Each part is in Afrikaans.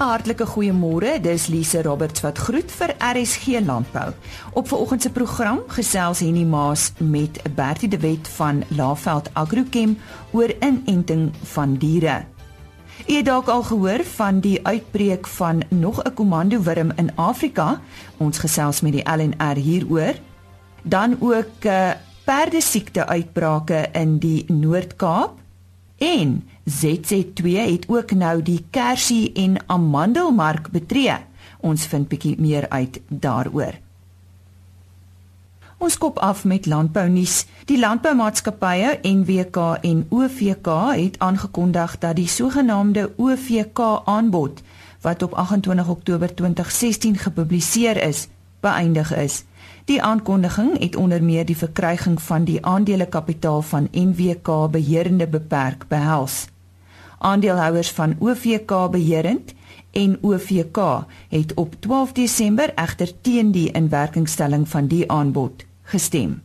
'n Hartlike goeiemôre. Dis Lise Roberts wat groet vir RSG Landbou. Op vanoggend se program gesels Henny Maas met Bertie de Wet van Laveld Agrochem oor inenting van diere. U het dalk al gehoor van die uitbreek van nog 'n komandowurm in Afrika. Ons gesels met die LNR hieroor. Dan ook uh, perdesiekte uitbrake in die Noord-Kaap en ZZ2 het ook nou die kersie en amandelmark betree. Ons vind bietjie meer uit daaroor. Ons kop af met landbounuus. Die landboumaatskappye NWK en OVK het aangekondig dat die sogenaamde OVK aanbod wat op 28 Oktober 2016 gepubliseer is, beëindig is. Die aankondiging het onder meer die verkryging van die aandelekapitaal van NWK beheerende beperk behels. Aandeelhouers van OVK Beherend en OVK het op 12 Desember egter teen die inwerkingstelling van die aanbod gestem.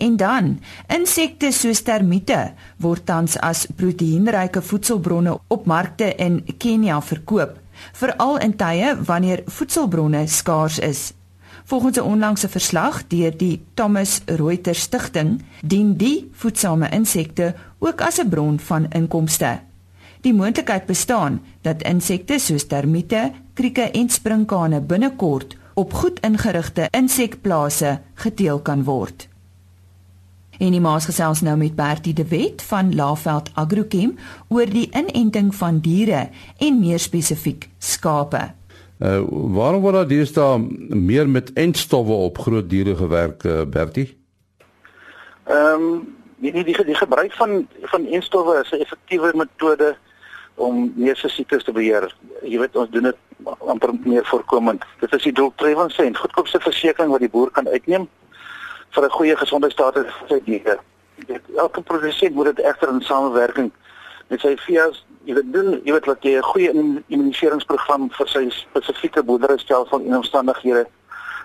En dan, insekte soos termiete word tans as proteïenryke voedselbronne op markte in Kenia verkoop, veral in tye wanneer voedselbronne skaars is. Volgens 'n onlangse verslag deur die Thomas Reuters Stichting, dien die voedsame insekte ook as 'n bron van inkomste. Die moontlikheid bestaan dat insekte soos termiete, krieke en sprinkane binnekort op goed ingerigte insekplase geteel kan word. En die maas gesels nou met Bertie de Wet van Laveld Agrochem oor die inenting van diere en meer spesifiek skape. Uh waarom word daar deesdae meer met entstowwe op groot diere gewerk, uh, Bertie? Ehm um, die die die gebruik van van enstowwe is 'n effektiewe metode om meeste siektes te beheer. Jy weet ons doen dit amper meer voorkomend. Dit is die doeltreffendste en goedkoopste versekering wat die boer kan uitneem vir 'n goeie gesondheidstaat vir sy diere. Elke produsent moet dit egter in samewerking met sy vee's jy weet doen jy weet dat jy 'n goeie immuniseringsprogram vir sy spesifieke boerderystelsel en omstandighede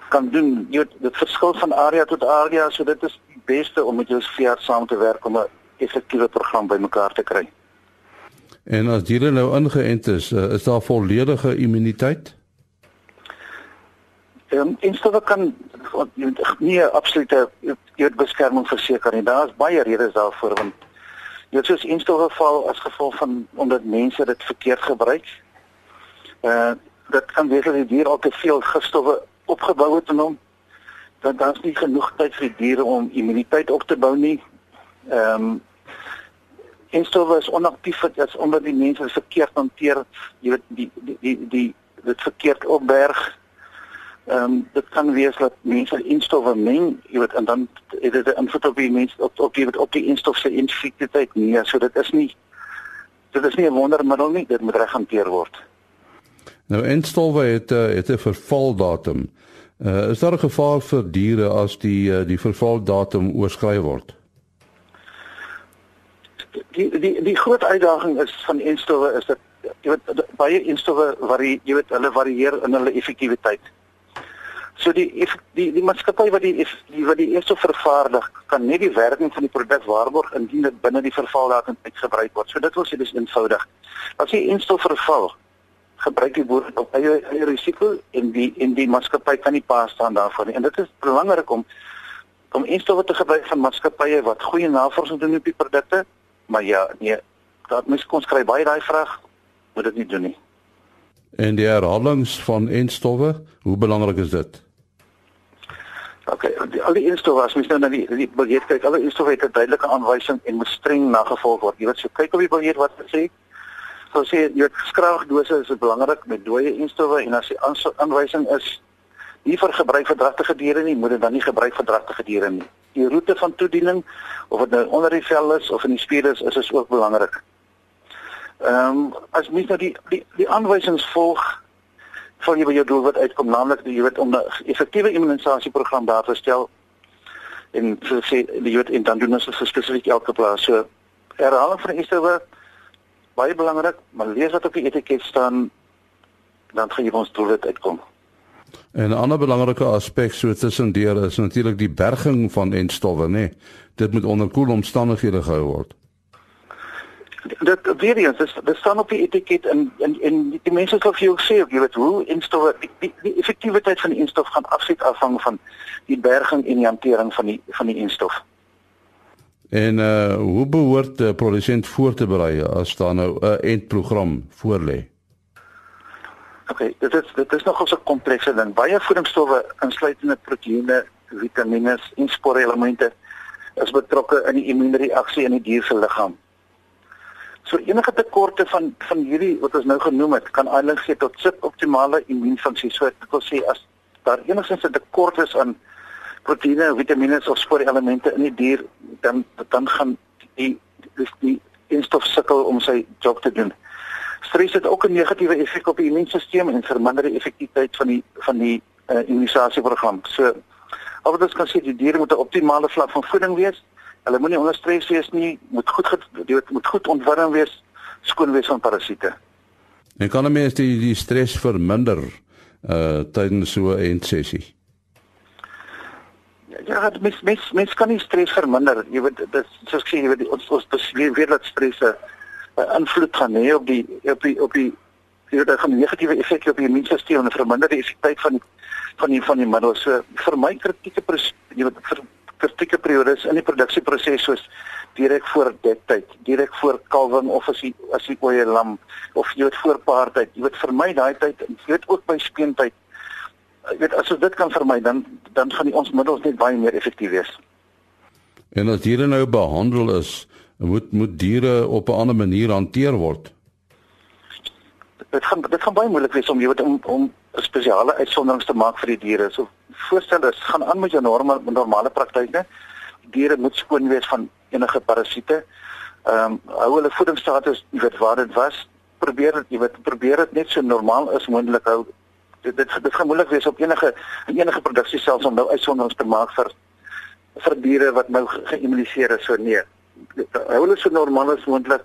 kan doen. Jy weet dit verskil van area tot area, so dit is die beste om met jou veearts saam te werk om 'n effektiewe program bymekaar te kry. En as diere nou ingeënt is, eh, is daar volledige immuniteit? Ehm um, instowwe kan nie absolute jy beskerming verseker nie. Daar's baie redes daarvoor want jy het soos instowwe val as gevolg van omdat mense dit verkeerd gebruik. Eh uh, dit kan wees dat die dier al te veel gifstowwe opgebou het in hom. Dan dan's nie genoeg tyd vir die diere om immuniteit op te bou nie. Ehm um, instowwe is onaktief as omdat die mense verkeerd hanteer, jy weet die die die, die dit verkeerd opberg. Ehm um, dit kan wees dat mense instowwe meng, jy weet en dan het dit 'n invloed op die mense op op die op die instof se infeksieteit nie. So dit is nie dit is nie 'n wondermiddel nie, dit moet reg hanteer word. Nou instowwe het uh, het 'n vervaldatum. Uh, is daar 'n gevaar vir diere as die uh, die vervaldatum oorskry word? die die die groot uitdaging is van enstowwe is dat jy weet baie enstowwe varie jy weet hulle varieer in hulle effektiwiteit. So die die die maatskappy wat die die wat die eerste vervaardig kan net die werking van die produk waarborg indien dit binne die vervaldatum uitgebruik word. So dit wil sê dis eenvoudig. As jy enstof verval, gebruik die boer op eie eie risiko en die en die maatskappy kan nie pa staan daarvoor nie. En dit is belangrik om om enstowwe te gebruik van maatskappye wat goeie navorsing doen op die produkte Maar ja, nee, dat mens kon skryf baie daai vraag moet dit nie doen nie. En die herhalings van enstowwe, hoe belangrik is dit? OK, die, al die enstowwe as mens nou na die die biljet kyk, alle enstowwe het 'n duidelike aanwysing en moet streng nagevolg word. Jy weet so kyk op die biljet wat dit sê. So sê jy weet skraagdose is belangrik met dooie enstowwe en as die aanwysing is nie vir gebruik vir dragtige diere nie, moet dit dan nie gebruik vir dragtige diere nie. Die roete van toediening of dit nou onder die vel is of in die spiere is, is ook belangrik. Ehm um, as mens nou die die die aanwysings volg van jy by jou doel wat uitkom, naamlik jy weet om 'n effektiewe immunisasieprogram daar te stel en so sê jy weet en dan doen ons spesifiek elke plaas. So herhaling van esterwe baie belangrik, maar lees wat op die etiket staan dan gaan jy ons doel uitkom. En 'n ander belangrike aspek so tussendeur is natuurlik die berging van enstowwe, nê. Nee. Dit moet onder koel omstandighede gehou word. Dit weer eens dis dis staan op die etiket en en en die, mense sal vir jou sê jy weet hoe instof die, die, die effektiwiteit van die instof gaan afsit afhang van die berging en die hantering van die van die instof. En uh hoe behoort 'n produsent voor te berei as daar nou 'n eindprogram voorlê? OK, dit is dit is nogal so 'n komplekse ding. Baie voedingsstowwe insluitende proteïene, vitamiene en spoorelemente is betrokke in die immuunreaksie in die dier se liggaam. So enige tekorte van van hierdie wat ons nou genoem het, kan aanleiding gee tot suboptimale immuunfunksie. So dit wil sê as daar enigstens 'n tekort is aan proteïene, vitamiene of spoorelemente in die dier, dan dan gaan die die, die instof sukkel om sy job te doen. Stres het ook 'n negatiewe effek op die immuunstelsel en verminder die effektiwiteit van die van die uh, immunisasieprogram. So Al wat ons kan sê die diere moet 'n optimale vlak van voeding wees. Hulle moenie onder stres wees nie, moet goed dit moet goed ontwurm wees, skoon wees van parasiete. En kan 'n mens die die stres verminder uh tydens so 'n sessie? Ja, dit mens mens mens kan nie stres verminder. Jy weet dit soos ek sê, jy weet ons ons besweer weer dat stres 'n invloed gaan hê op die op die op die jy weet dit gaan negatiewe effek op die immuunstelsel en verminder die effektiwiteit van van die van die middels. So vir my kritieke jy weet vir kritieke periodes in die produksieproses soos direk voor dektyd, direk voor kalwing of as jy as jy oeye lam of jy weet voor paartyd. Jy weet vir my daai tyd, jy weet ook by speentyd. Jy weet as ons dit kan vermy dan dan gaan die ons middels net baie meer effektief wees. En as diere nou behandel is, moet moet diere op 'n ander manier hanteer word. Dit gaan dit gaan baie moeilik wees om jy weet om om spesiale uitsonderings te maak vir die diere. So voorstel is gaan aan met jou normale normale praktyke. Diere moet skoon wees van enige parasiete. Ehm um, hou hulle voedingsstatus, jy weet waar dit was. Probeer dit, jy weet probeer dit net so normaal as moontlik hou. Dit dit, dit gaan moeilik wees op enige enige produksie selfs om nou uitsonderings te maak vir vir diere wat nou geïmmuniseer is. So nee. Hou hulle so normaal as moontlik.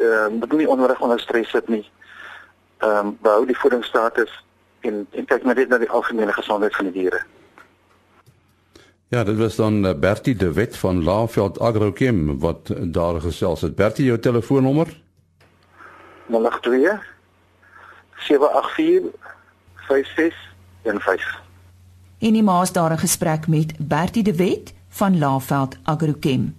Ehm uh, moet nie onnodig onder stres sit nie. Ehm um, behou die voedingsstatus en en kyk maar net na die algemene gesondheid van die diere. Ja, dit was dan eh, Bertie de Wet van Laveld Agrochem wat daar gesels het. Bertie, jou telefoonnommer? 082 784 5615. En die maas daar 'n gesprek met Bertie de Wet van Laveld Agrochem.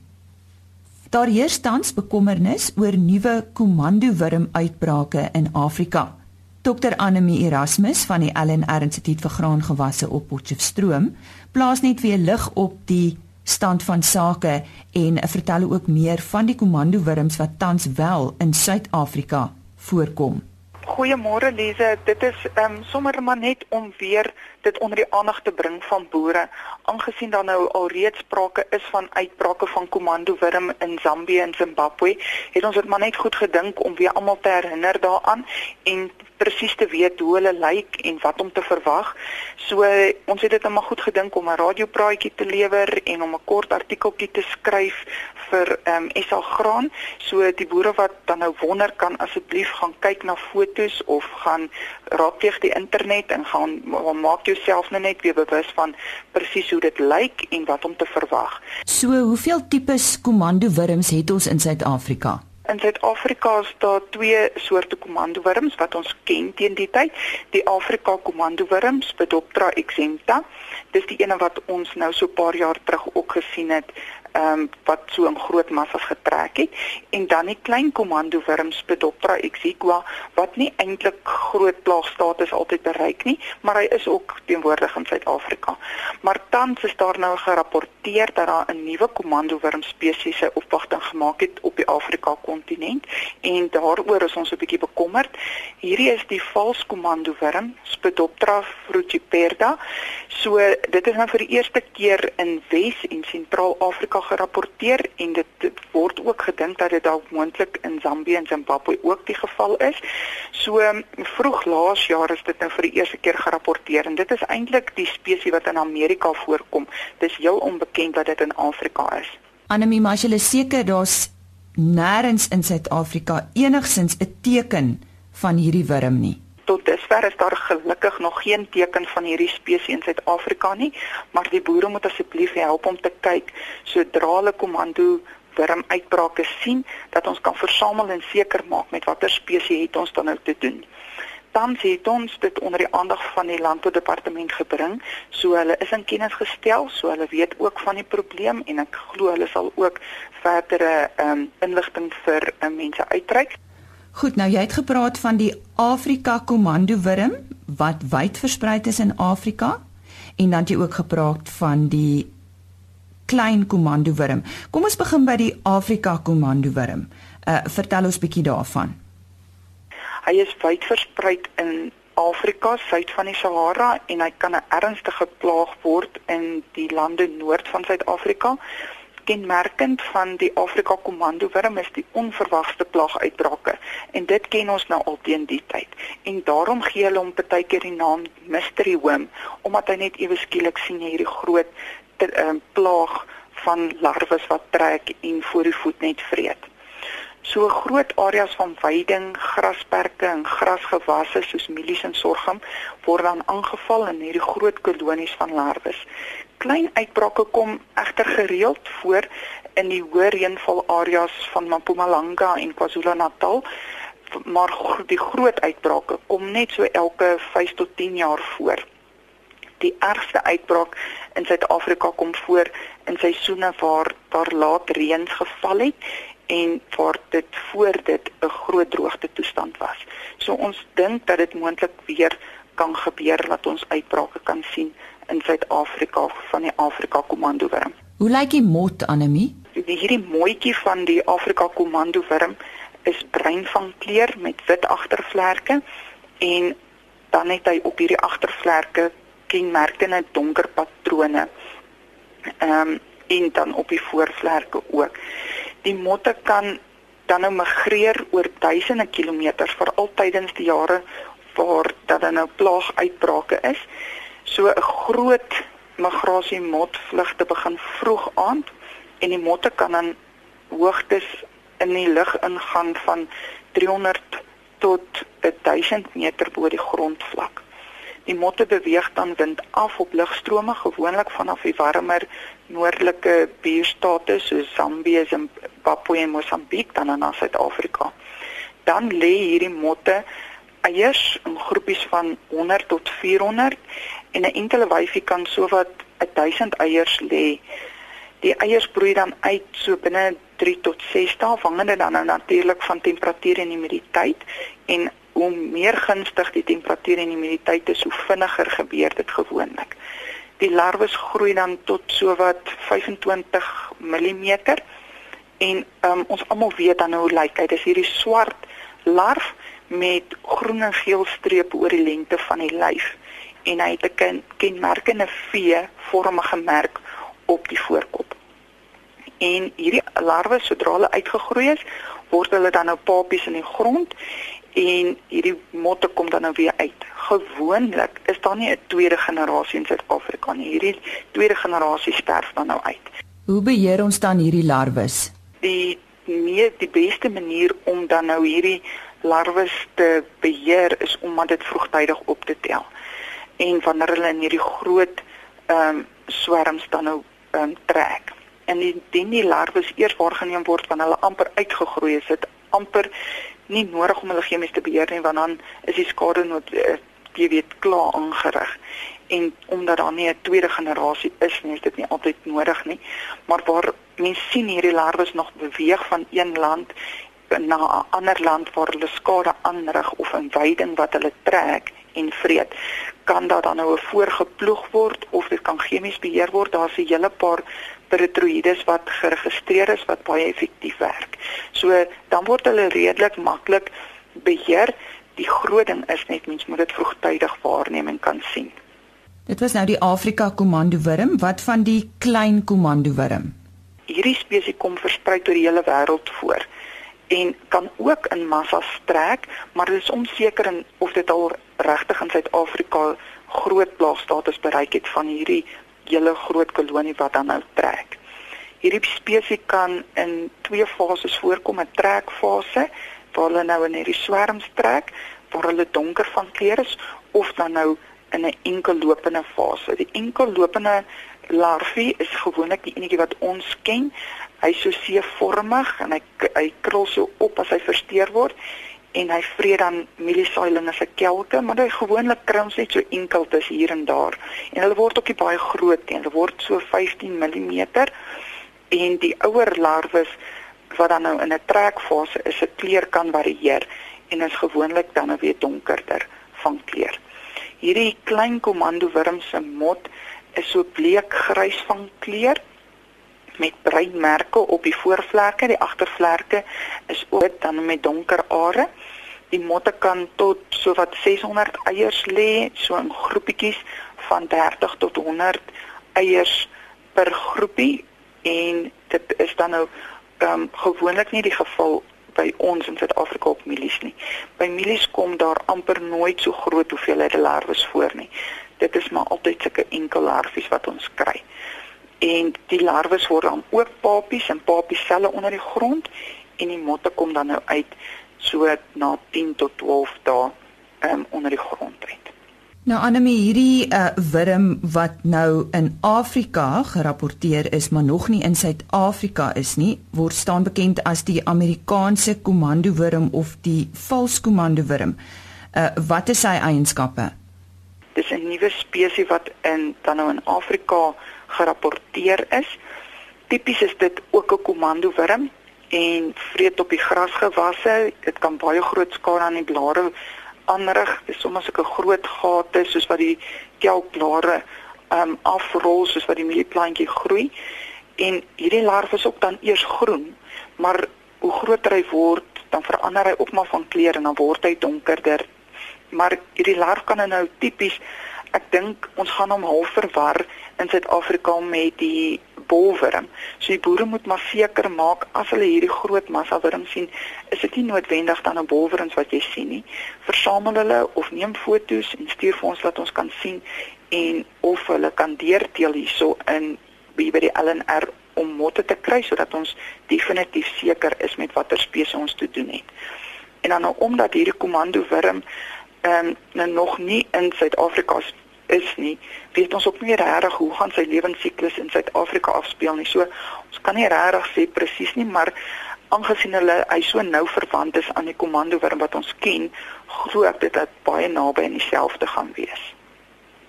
Daar heers tans bekommernis oor nuwe komandowurm uitbrake in Afrika. Dr Annelie Erasmus van die LNR Instituut vir Graangewasse op Potchefstroom plaas net weer lig op die stand van sake en vertel ook meer van die komandowurms wat tans wel in Suid-Afrika voorkom. Goeiemôre Lize, dit is ehm um, sommer maar net om weer dit onder die aandag te bring van boere, aangesien daar nou al reeds sprake is van uitbrake van komandowurm in Zambië en Zimbabwe, het ons dit maar net goed gedink om weer almal te herinner daaraan en presies te weet hoe hulle lyk en wat om te verwag. So ons het dit net maar goed gedink om 'n radiopraatjie te lewer en om 'n kort artikeltjie te skryf vir ehm um, SA Graan. So die boere wat dan nou wonder kan asseblief gaan kyk na fotos of gaan raadpleeg die internet en gaan maak jouself net weer bewus van presies hoe dit lyk en wat om te verwag. So hoeveel tipes komandowurms het ons in Suid-Afrika? In Suid-Afrika is daar twee soorte komandowurms wat ons ken teen die tyd. Die Afrika komandowurm, Spodoptera exempta. Dis die ene wat ons nou so 'n paar jaar terug ook gesien het ehm um, wat so in groot massas getrek het en dan die klein komando wurms Pedoptera exiqua wat nie eintlik groot plaagstatus altyd bereik nie, maar hy is ook teenwoordig in Suid-Afrika. Maar tans is daar nou gerapporteer dat daar 'n nuwe komando wurm spesies se opwagting gemaak het op die Afrika kontinent en daaroor is ons 'n bietjie bekommerd. Hierdie is die vals komando wurm Pedoptera frugiperda. So dit is nou vir die eerste keer in Wes en Sentraal-Afrika gerapporteer en dit, dit word ook gedink dat dit dalk moontlik in Zambië en Zimbabwe ook die geval is. So vroeg laas jaar is dit nou vir die eerste keer gerapporteer en dit is eintlik die spesies wat in Amerika voorkom. Dis heel onbekend dat dit in Afrika is. Anemie, maar jy is seker daar's nêrens in Suid-Afrika enigsins 'n teken van hierdie wurm nie tot dusver is daar gelukkig nog geen teken van hierdie spesies in Suid-Afrika nie, maar die boere moet asseblief help om te kyk sodra hulle komando wurmuitbrake sien dat ons kan versamel en seker maak met watter spesies het ons dan nou te doen. Dan het ons dit onder die aandag van die landboudepartement gebring, so hulle is in kennis gestel, so hulle weet ook van die probleem en ek glo hulle sal ook verdere um, inligting vir uh, mense uitreik. Goed, nou jy het gepraat van die Afrika komando wurm wat wyd versprei is in Afrika en dan jy ook gepraat van die klein komando wurm. Kom ons begin by die Afrika komando wurm. Uh vertel ons bietjie daarvan. Hy is wyd versprei in Afrika, suid van die Sahara en hy kan 'n ernstige plaag word in die lande noord van Suid-Afrika. Kenmerkend van die Afrika komando wurm is die onverwagte plaaguitbrake en dit ken ons nou al teen die tyd. En daarom gee hulle hom baie keer die naam mystery worm omdat hy net ewe skielik sien hierdie groot um, plaag van larwes wat trek en voor die voet net vreet. So groot areas van weiding, grasperke en grasgewasse soos mielies en sorghum word dan aangeval in hierdie groot kolonies van larwes. Klein uitbrake kom egter gereeld voor in die hoë reënval areas van Mpumalanga en KwaZulu-Natal, maar die groot uitbrake kom net so elke 5 tot 10 jaar voor die ergste uitbraak in Suid-Afrika kom voor in seisoene waar daar laat reën geval het en waar dit voor dit 'n groot droogte toestand was. So ons dink dat dit moontlik weer kan gebeur dat ons uitbrake kan sien in Suid-Afrika van die Afrika komando wurm. Hoe lyk die mot anemie? Die hierdie mooitjie van die Afrika komando wurm is bruin van kleur met wit agtervlerke en dan het hy op hierdie agtervlerke kenmerkende donker patrone. Ehm um, en dan op die voorvlerke ook. Die motte kan dan nou migreer oor duisende kilometers vir altydens die jare waar dat dan nou plaaguitbrake is. So 'n groot migrasie mot vlug te begin vroeg aand en die motte kan dan hoogtes in die lug ingaan van 300 tot 1000 meter bo die grondvlak. Die motte beweeg dan wind af op lugstrome gewoonlik vanaf die warmer noordelike buurstate soos Zambië, Zimbabwe en Mosambiek dan na Suid-Afrika. Dan lê hierdie motte eiers in groepies van 100 tot 400 en 'n enkele wyfie kan sowat 1000 eiers lê. Die eiers broei dan uit so binne 3 tot 6 dae afhangende dan nou natuurlik van temperatuur en humiditeit en hoe meer gunstig die temperatuur en humiditeit is, hoe vinniger gebeur dit gewoonlik. Die larwes groei dan tot sowat 25 mm en um, ons almal weet dan hoe lyk hy. Dis hierdie swart larf met groen en geel strepe oor die lengte van die lyf en hy het 'n kenmerkende V-vormige merk op die voorkop. En hierdie larwe sodra hulle uitgegroei is, word hulle dan nou papies in die grond en hierdie motte kom dan nou weer uit. Gewoonlik is daar nie 'n tweede generasie in Suid-Afrika nie. Hierdie tweede generasie sterf dan nou uit. Hoe beheer ons dan hierdie larwes? Die nee, die beste manier om dan nou hierdie larwes te beheer is om dit vroegtydig op te tel. En wanneer hulle in hierdie groot ehm um, swerms dan nou ehm um, trek. En indien die larwes eers waargeneem word wanneer hulle amper uitgegroei is, dit amper nie nodig om hulle chemies te beheer nie want dan is die skade nood eh, jy weet klaar aangerig en omdat daar nie 'n tweede generasie is nie is dit nie altyd nodig nie maar waar mense sien hierdie larwes nog beweeg van een land na 'n ander land waar hulle skade aanrig of 'n weiding wat hulle trek en vreet kan daar dan nou voorgeploeg word of dit kan chemies beheer word daar's 'n hele paar retroïdes wat geregistreer is wat baie effektief werk. So dan word hulle redelik maklik beheer. Die groot ding is net mens moet dit vroegtydig waarneem en kan sien. Dit was nou die Afrika komando wurm, wat van die klein komando wurm? Hierdie spesies kom versprei oor die hele wêreld voor en kan ook in massas trek, maar dit is onseker of dit al regtig in Suid-Afrika groot plaagstatus bereik het van hierdie hele groot kolonie wat dan nou trek. Hierdie spesies kan in twee fases voorkom, 'n trekfase waar hulle nou in hierdie swerms trek, waar hulle donker van kleur is of dan nou in 'n enkellopende fase. Die enkellopende larwie is gewoonlik die enetjie wat ons ken. Hy's so seevormig en hy hy krul so op as hy versteur word en hy vreet dan mieliesailinge se kelke, maar hy gewoonlik krums net so enkel tuss hier en daar. En hulle word ook baie groot, en hulle word so 15 mm en die ouer larwes wat dan nou in 'n trekfase is, se kleur kan varieer en is gewoonlik dan nou weer donkerder van kleur. Hierdie klein komandowurm se mot is so bleekgrys van kleur met bruin merke op die voorvlerke, die agtervlerke is ook dan met donker are. Die motte kan tot so wat 600 eiers lê, so in groepietjies van 30 tot 100 eiers per groepie en dit is dan nou um, gewoonlik nie die geval by ons in Suid-Afrika op mielies nie. By mielies kom daar amper nooit so groot hoeveelhede larwes voor nie. Dit is maar altyd sulke enkel larwies wat ons kry. En die larwes word dan ook papies en papies selle onder die grond en die motte kom dan nou uit so na 10 tot 12 dae um, onder die grond uit. Nou Anemie hierdie uh, wurm wat nou in Afrika gerapporteer is maar nog nie in Suid-Afrika is nie, word staan bekend as die Amerikaanse komandowurm of die vals komandowurm. Uh, wat is sy eienskappe? Dis 'n nuwe spesies wat in dan nou in Afrika gerapporteer is. Tipies is dit ook 'n komandowurm en vreet op die grasgewasse. Dit kan baie groot skade aan die blare aanrig. Dis sommer sulke groot gate soos wat die kelkblare ehm um, afrol soos wat die mielieplantjie groei. En hierdie larwe is ook dan eers groen, maar hoe groter hy word, dan verander hy ook maar van kleur en dan word hy donkerder. Maar hierdie larwe kan nou tipies ek dink ons gaan hom half verwar in Suid-Afrika met die bolwurm. So die boere moet maar seker maak as hulle hierdie groot massa wurm sien, is dit nie noodwendig dan 'n bolwurms wat jy sien nie. Versamel hulle of neem foto's en stuur vir ons dat ons kan sien en of hulle kan deurteel hierso in by die LNR om motte te kry sodat ons definitief seker is met watter spesies ons te doen het. En dan nou omdat hierdie komando wurm ehm um, nog nie in Suid-Afrika is nie, weet ons ook nie regtig hoe gaan sy lewensiklus in Suid-Afrika afspeel nie. So ons kan nie regtig sê presies nie, maar aangesien hulle hy so nou verwant is aan die komando wurm wat ons ken, glo ek dit dat baie naby aan dieselfde gaan wees.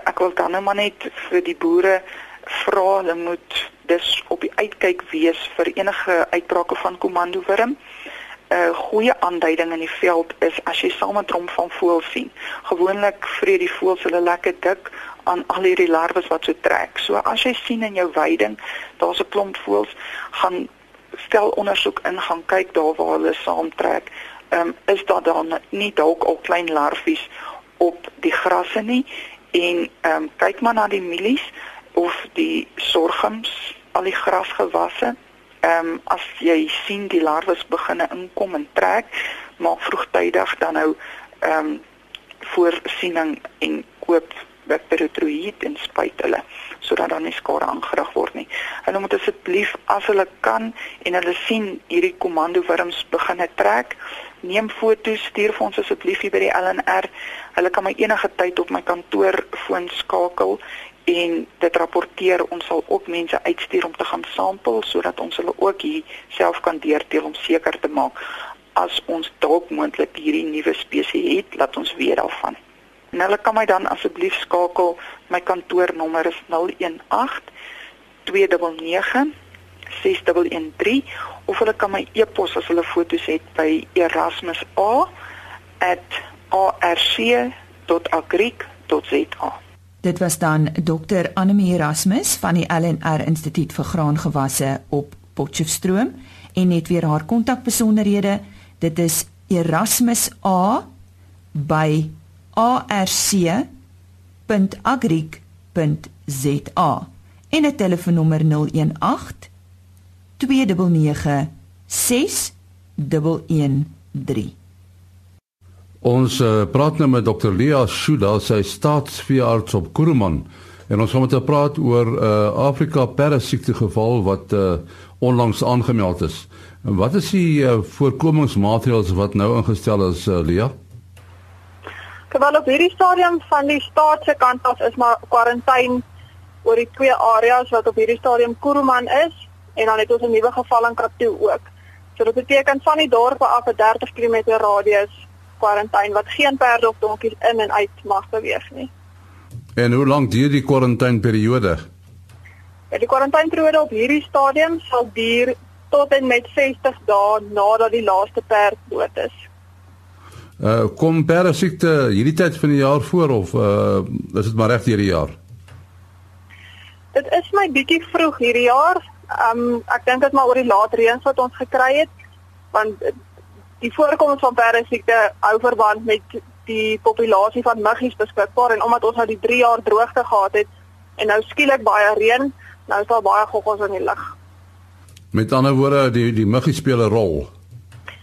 Ek wil dan nou maar net vir die boere vra hulle moet dus op die uitkyk wees vir enige uitbrake van komando wurm. 'n goeie aanduiding in die veld is as jy saam met hom van voel sien. Gewoonlik vreet die voëls hulle lekker dik aan al hierdie larwes wat so trek. So as jy sien in jou weiding, daar's 'n klomp voëls, gaan stel ondersoek in, gaan kyk daar waar hulle saamtrek. Ehm um, is daar dan nie dalk al klein larwies op die grasse nie en ehm um, kyk maar na die mielies of die sorghums, al die grasgewasse ehm um, as jy sien die larwes begin inkom en trek, maak vroegtydig dan nou ehm um, voorsiening en koop bacteriotroïd en spuit hulle sodat dan nie skade aangerig word nie. Hulle moet asseblief as hulle kan en hulle sien hierdie komando wurms begin trek, neem foto's, stuur vir ons asseblief hier by die LNR. Hulle kan my enige tyd op my kantoor foon skakel en dit rapporteer ons sal ook mense uitstuur om te gaan sampel sodat ons hulle ook hier self kan deurteel om seker te maak as ons dalk moontlik hierdie nuwe spesies het laat ons weet daarvan. En hulle kan my dan asseblief skakel my kantoornommer is 018 299 6113 of hulle kan my e-pos as hulle foto's het by erasmus@arc.agric.za Dit was dan Dr Annelie Erasmus van die LNR Instituut vir Graangewasse op Potchefstroom en net weer haar kontakbesonderhede. Dit is Erasmus A by arc.agric.za en 'n telefoonnommer 018 299 6113 Ons uh, praat nou met Dr. Lia Shuda, sy staatsveearts op Kuruman en ons gaan met haar praat oor 'n uh, eh, Afrika parasiete geval wat uh, onlangs aangemeld is. En wat is die uh, voorkomingsmaatreëls wat nou ingestel is, uh, Lia? Terwyl op hierdie stadium van die staat se kant af is maar kwarantyne oor die twee areas wat op hierdie stadium Kuruman is en dan het ons 'n nuwe geval in Katoo ook. So dit beteken van die dorp af 'n 30 km radius kwarantyne wat geen perde of donkies in en uit mag beweeg nie. En hoe lank duur die kwarantyneperiode? Ja, die kwarantyneperiode op hierdie stadium sal duur tot en met 60 dae nadat die laaste perd dood is. Uh kom perde siekte hierdie tyd van die jaar voor of uh is dit maar reg hierdie jaar? Dit is my bietjie vroeg hierdie jaar. Um ek dink dit maar oor die laat reëns wat ons gekry het want die voorkoms van perde siekte hou verband met die populasie van muggies beskikbaar en omdat ons nou die 3 jaar droogte gehad het en nou skielik baie reën, nou is daar baie goggels in die lug. Met ander woorde, die die muggies speel 'n rol.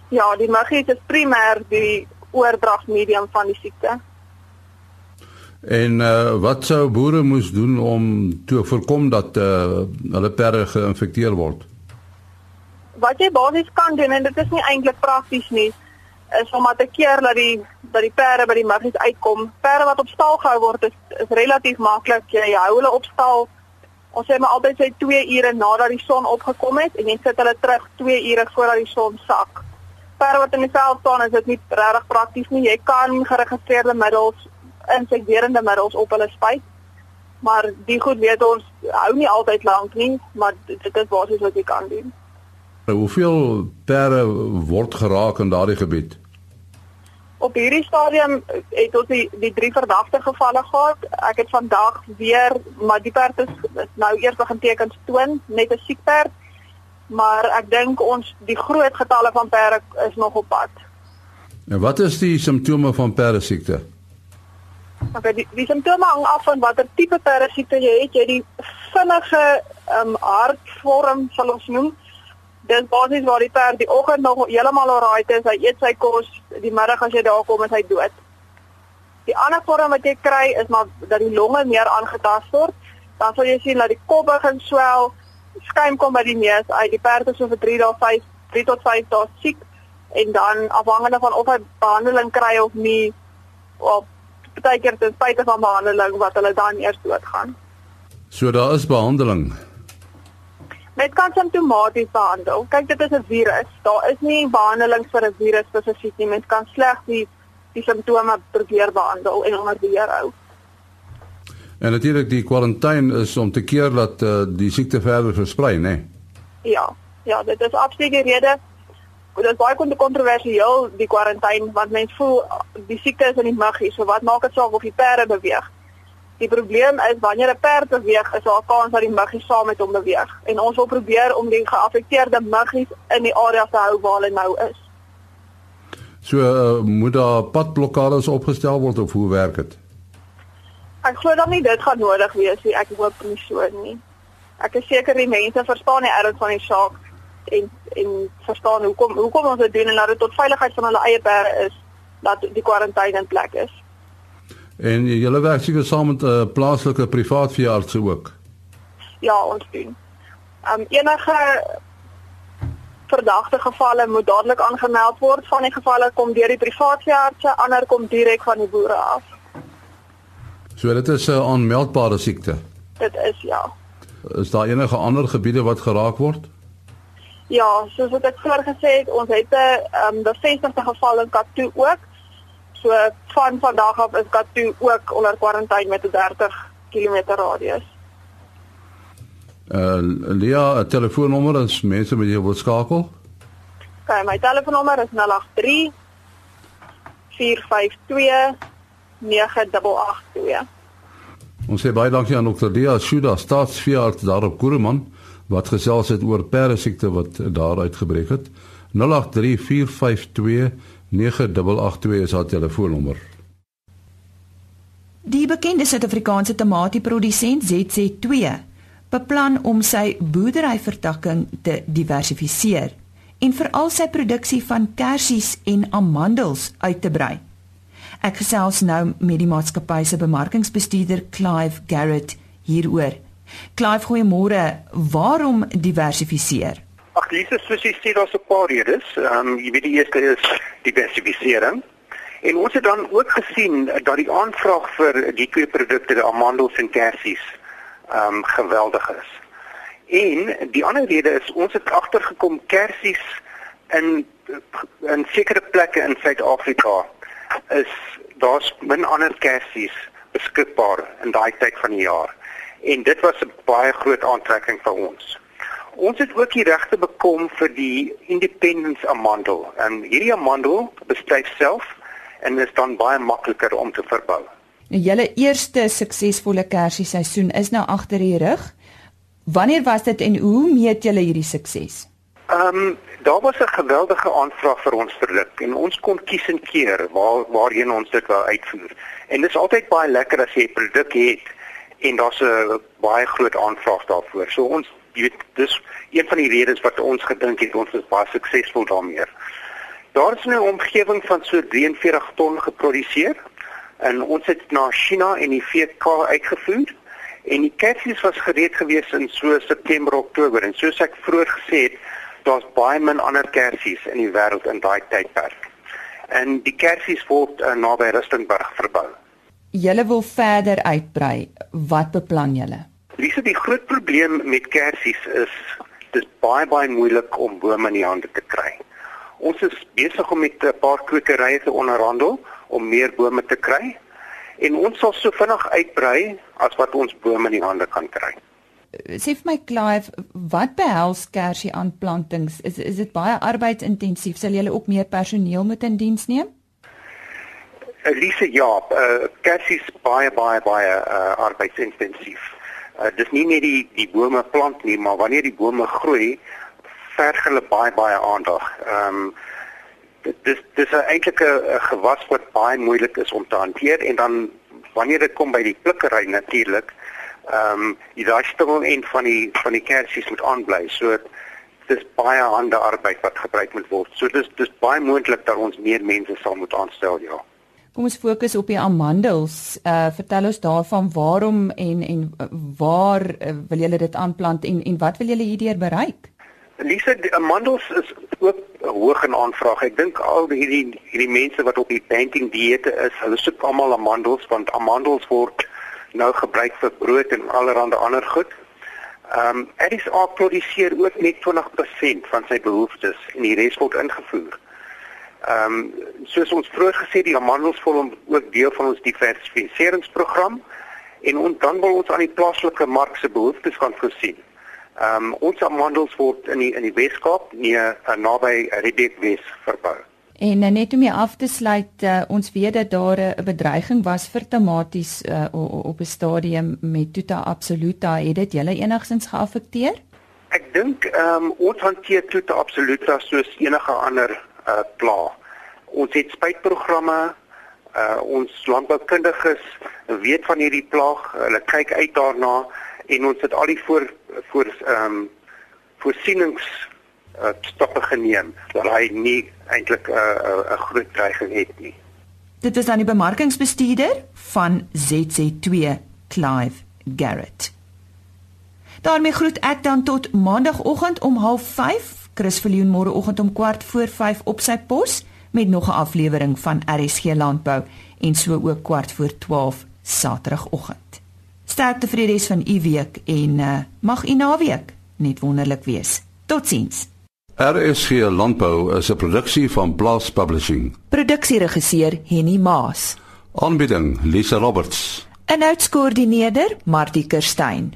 Ja, die muggies is primêr die oordragsmedium van die siekte. En uh, wat sou boere moes doen om te voorkom dat uh, hulle perde geïnfekteer word? Wat jy basies kan doen en dit is nie eintlik prakties nie, is om te keer dat die dat die perde by die muggies uitkom. Perde wat op stal gehou word is, is relatief maklik. Jy hou hulle op stal. Ons sê maar altyd sê 2 ure nadat die son opgekom het en jy sit hulle terug 2 ure voordat die son sak perde wat in die veld staan is dit nie regtig prakties nie. Jy kan geregistreerde middels insekterende middels op hulle spuit. Maar die goed weet ons hou nie altyd lank nie, maar dit is basies wat jy kan doen. Hoeveel perde word geraak in daardie gebied? Op hierdie stadium het ons die die drie verdagte gevalle gehad. Ek het vandag weer maar die perd is, is nou eers begin tekens toon, net 'n siek perd maar ek dink ons die groot getalle van perde is nog op pad. En wat is die simptome van perdesiekte? Okay, die, die simptome hang af van watter tipe perdesiekte jy het. Jy die vinnige ehm um, hartvorm sal ons noem. Dis basies waar die perd die oggend nog heeltemal alright is, hy eet sy kos, die middag as jy daar kom is hy dood. Die ander vorm wat jy kry is maar dat die longe meer aangetast word. Dan sal jy sien dat die kop begin swel, skuim kom by die neus uit. Die perd is so vir 3 dae 5 3 tot 5 dae siek en dan afhangende van of hy behandeling kry of nie op baie keer ten spyte van behandeling wat hulle dan eers doodgaan. So daar is behandeling. Met kan simptomaties behandel. Kyk dit is 'n virus. Daar is nie behandeling vir 'n virus spesifiek nie. Mens kan slegs die die simptome probeer behandel en onder beheer hou. En natuurlik die kwarantyne is om te keer dat uh, die siekte verder versprei, né? Nee? Ja. Ja, dit is absoluut die rede. Dit is baie kontroversieel die kwarantyne want mense voel die siekte is in die muggie, so wat maak dit saak of die perde beweeg? Die probleem is wanneer 'n perd beweeg, is daar 'n kans dat die muggie saam met hom beweeg. En ons wil probeer om die geaffekteerde muggies in die area te hou waar hulle nou is. So uh, moet daar padblokkades opgestel word of hoe werk dit? Ek glo dan nie dit gaan nodig wees nie. Ek hoop nie so nie. Ek is seker die mense verstaan die erns van die saak en en verstaan hoekom hoekom ons dit doen en dat dit tot veiligheid van hulle eie perde is dat die kwarantyne in plek is. En julle werk seker saam met 'n uh, plaaslike privaat veearts ook. Ja, ons doen. Um enige verdagte gevalle moet dadelik aangemeld word. Van die gevalle kom deur die privaat veeartse, ander kom direk van die boere af. So dit is 'n onmeldbare siekte. Dit is ja. Is daar enige ander gebiede wat geraak word? Ja, soos wat ek voorgesê het, ons het 'n ehm um, bevestigde geval in Katoo ook. So van vandag af is Katoo ook onder kwarantyne met 'n 30 km radius. Uh Lia, 'n telefoonnommer as mense met jou wil skakel. Okay, my telefoonnommer is 083 452 9882. Ons sê baie dankie aan Dr. Dia Shuda, staatsveearts daar op Kuruman wat gesels het oor perdesiekte wat daar uitgebreek het. 0834529882 is haar telefoonnommer. Die bekende Suid-Afrikaanse tamatieprodusent ZC2 beplan om sy boerderyvertakking te diversifiseer en veral sy produksie van kersies en amandels uit te brei. Ek gesels nou met die maatskappy se bemarkingsbestuurder Clive Garrett hieroor. Clive, goeiemôre. Waarom diversifiseer? Ag, Jesus, soos jy sê, daar's 'n paar redes. Ehm um, jy weet die eerste is diversifisering. En ons het dan ook gesien dat die aanvraag vir die twee produkte, die amandels en kersies, ehm um, geweldig is. En die ander rede is ons het agtergekom kersies in in sekere plekke in Suid-Afrika is daar's min ander kersies beskikbaar in daai tyd van die jaar. En dit was 'n baie groot aantrekking vir ons. Ons het ook die regte bekom vir die Independence Amandel. En hierdie amandel bestuif self en is dan baie makliker om te verbou. Nou julle eerste suksesvolle kersieseisoen is nou agter die rug. Wanneer was dit en hoe meet julle hierdie sukses? Ehm um, daar was 'n geweldige aanvraag vir ons produk en ons kon kies en keer waar waarheen ons dit wou uitvoer. En dit is altyd baie lekker as jy 'n produk het en daar's 'n baie groot aanvraag daarvoor. So ons jy weet dis een van die redes wat ons gedink het ons is baie suksesvol daarmee. Daar is 'n omgewing van so 43 ton geproduseer en ons het na China en die VK uitgevoer en die kersies was gereed gewees in so September Oktober en soos ek vroeër gesê het daar's baie min ander kersies in die wêreld in daai tydperk. En die kersies word uh, naby Rustenburg verbou. Julle wil verder uitbrei. Wat beplan julle? Dis die groot probleem met kersies is dit baie baie moeilik om bome in die hande te kry. Ons is besig om met 'n paar kwekerye te onderhandel om meer bome te kry en ons sal so vinnig uitbrei as wat ons bome in die hande kan kry sê vir my Clive, wat behels kersie aanplantings? Is is dit baie arbeidsintensief? Sal julle ook meer personeel moet in diens neem? Elise ja, uh, kersie is baie baie baie uh, arbeidsintensief. Uh, dis nie net die die bome plant nie, maar wanneer die bome groei, verg hulle baie baie aandag. Ehm um, dis dis eintlik 'n gewas wat baie moeilik is om te hanteer en dan wanneer dit kom by die plukkery natuurlik ehm um, die daai end van die van die kersies moet aanbly. So dis baie hande arbeid wat gebruik moet word. So dis dis baie moontlik dat ons meer mense sal moet aanstel, ja. Kom ons fokus op die amandels. Uh vertel ons daarvan waarom en en waar uh, wil julle dit aanplant en en wat wil julle hierdeur bereik? Lisa, die amandels is ook hoog in aanvraag. Ek dink al hierdie hierdie mense wat op die banking dieete is, hulle soek almal amandels want amandels word nou gebruik vir brood en allerlei ander goed. Ehm um, RSA produseer ook net 20% van sy behoeftes en die res word ingevoer. Ehm um, soos ons vroeër gesê die amandels vorm ook deel van ons diversifiseringsprogram en ons dan wil ons aan die plaaslike mark se behoeftes kan voorsien. Ehm um, ons amandels word in die in die Weskaap nie uh, naby Riebeek Wes verbou. En uh, net om hier af te sluit, uh, ons weet dat daar 'n bedreiging was vir tomaties uh, op 'n stadium met Tuta absoluta. Het dit julle enigsins geaffekteer? Ek dink ehm um, ons hanteer Tuta absoluta soos enige ander uh, pla. Ons het spuitprogramme. Uh, ons landboukundiges weet van hierdie plaag. Hulle kyk uit daarna en ons het al die voor voor ehm um, voorsienings uh, stappe geneem dat hy nie eintlik 'n uh, 'n uh, groot dreiging het nie. Dit is aan die bemarkingsbestuurder van ZC2 Clive Garrett. daarmee groet ek dan tot maandagooggend om 05:30 Chris Viljoen môreoggend om kwart voor 5 op sy pos met nog 'n aflewering van RSG Landbou en so ook kwart voor 12 Saterdagoggend. Sterkte vir die res van u week en uh, mag u naweek net wonderlik wees. Totsiens. RSG Landbou is 'n produksie van Blast Publishing. Produksieregisseur Henny Maas. Aanbieding Lisa Roberts. En uitskoördineerder Martie Kerstyn.